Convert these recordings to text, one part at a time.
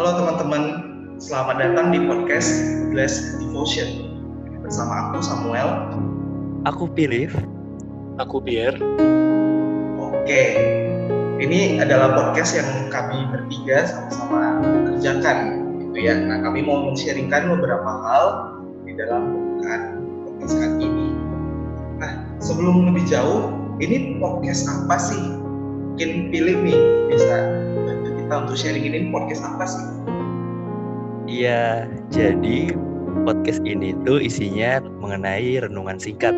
Halo teman-teman, selamat datang di podcast Blessed Devotion. Bersama aku Samuel. Aku Pilih. Aku Pierre. Oke, ini adalah podcast yang kami bertiga sama-sama kerjakan, gitu ya. Nah, kami mau men-sharingkan beberapa hal di dalam pembukaan podcast kali ini. Nah, sebelum lebih jauh, ini podcast apa sih? Mungkin pilih nih bisa kita untuk sharing ini podcast apa sih? Iya, jadi podcast ini tuh isinya mengenai renungan singkat.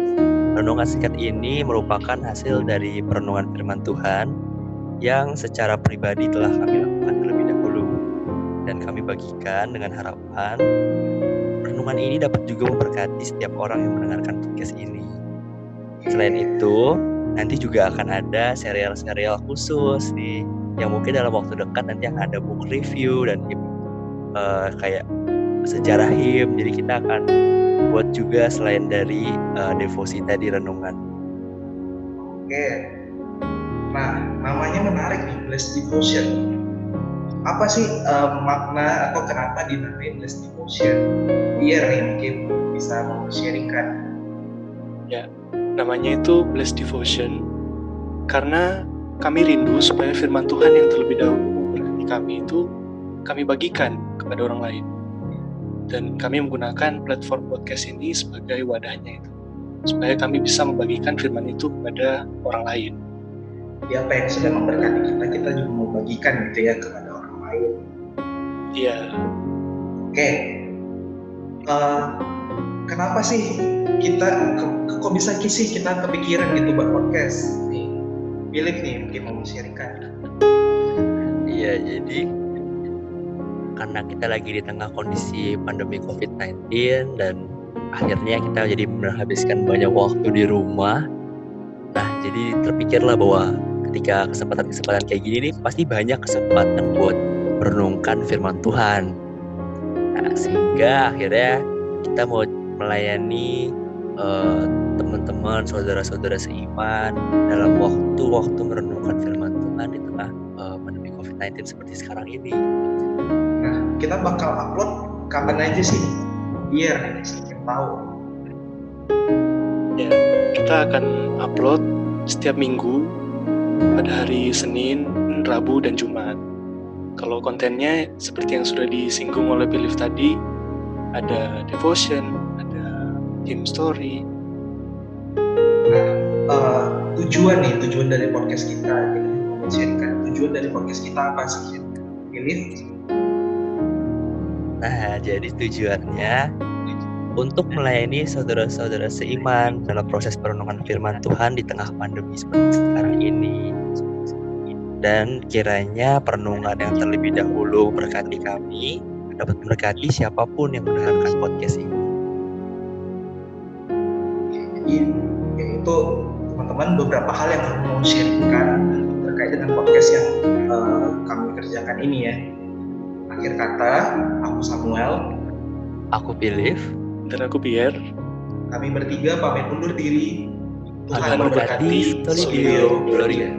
Renungan singkat ini merupakan hasil dari perenungan firman Tuhan yang secara pribadi telah kami lakukan terlebih dahulu dan kami bagikan dengan harapan renungan ini dapat juga memberkati setiap orang yang mendengarkan podcast ini. Selain itu, nanti juga akan ada serial-serial khusus nih yang mungkin dalam waktu dekat nanti akan ada book review dan uh, kayak sejarah him. Jadi kita akan buat juga selain dari uh, devosi tadi renungan. Oke. Nah, namanya menarik nih, Blessed Devotion. Apa sih uh, makna atau kenapa dinamai Blessed Devotion? Biar nih mungkin bisa sharingkan. Ya, namanya itu Blessed Devotion karena kami rindu supaya firman Tuhan yang terlebih dahulu berarti kami itu kami bagikan kepada orang lain dan kami menggunakan platform podcast ini sebagai wadahnya itu supaya kami bisa membagikan firman itu kepada orang lain. Ya apa yang sudah memberkati kita kita juga mau bagikan gitu ya kepada orang lain. Iya. Oke. Uh, kenapa sih kita ke, kok bisa sih kita kepikiran gitu buat podcast? Nih, pilih nih mungkin mau sharingkan. Iya jadi karena kita lagi di tengah kondisi pandemi COVID-19 dan akhirnya kita jadi menghabiskan banyak waktu di rumah. Nah, jadi terpikirlah bahwa ketika kesempatan-kesempatan kayak gini nih pasti banyak kesempatan buat merenungkan firman Tuhan. Nah, sehingga akhirnya kita mau melayani uh, teman-teman, saudara-saudara seiman dalam waktu-waktu merenungkan firman Tuhan di tengah uh, pandemi COVID-19 seperti sekarang ini. Kita bakal upload kapan aja sih? Biar sedikit tahu. Ya kita akan upload setiap minggu pada hari Senin, Rabu, dan Jumat. Kalau kontennya seperti yang sudah disinggung oleh Pilif tadi, ada devotion, game story. Nah, uh, tujuan nih, tujuan dari podcast kita, jadi tujuan dari podcast kita apa sih? Pilih Nah, jadi tujuannya untuk melayani saudara-saudara seiman dalam proses perenungan firman Tuhan di tengah pandemi seperti sekarang ini. Dan kiranya perenungan yang terlebih dahulu berkati kami dapat memberkati siapa pun yang mendengarkan podcast ini. Yaitu teman-teman beberapa hal yang kami mau sharingkan terkait dengan podcast yang uh, kami kerjakan ini ya akhir kata, aku Samuel. Aku Pilih. Dan aku Pierre. Kami bertiga pamit undur diri. Tuhan memberkati Solio Gloria.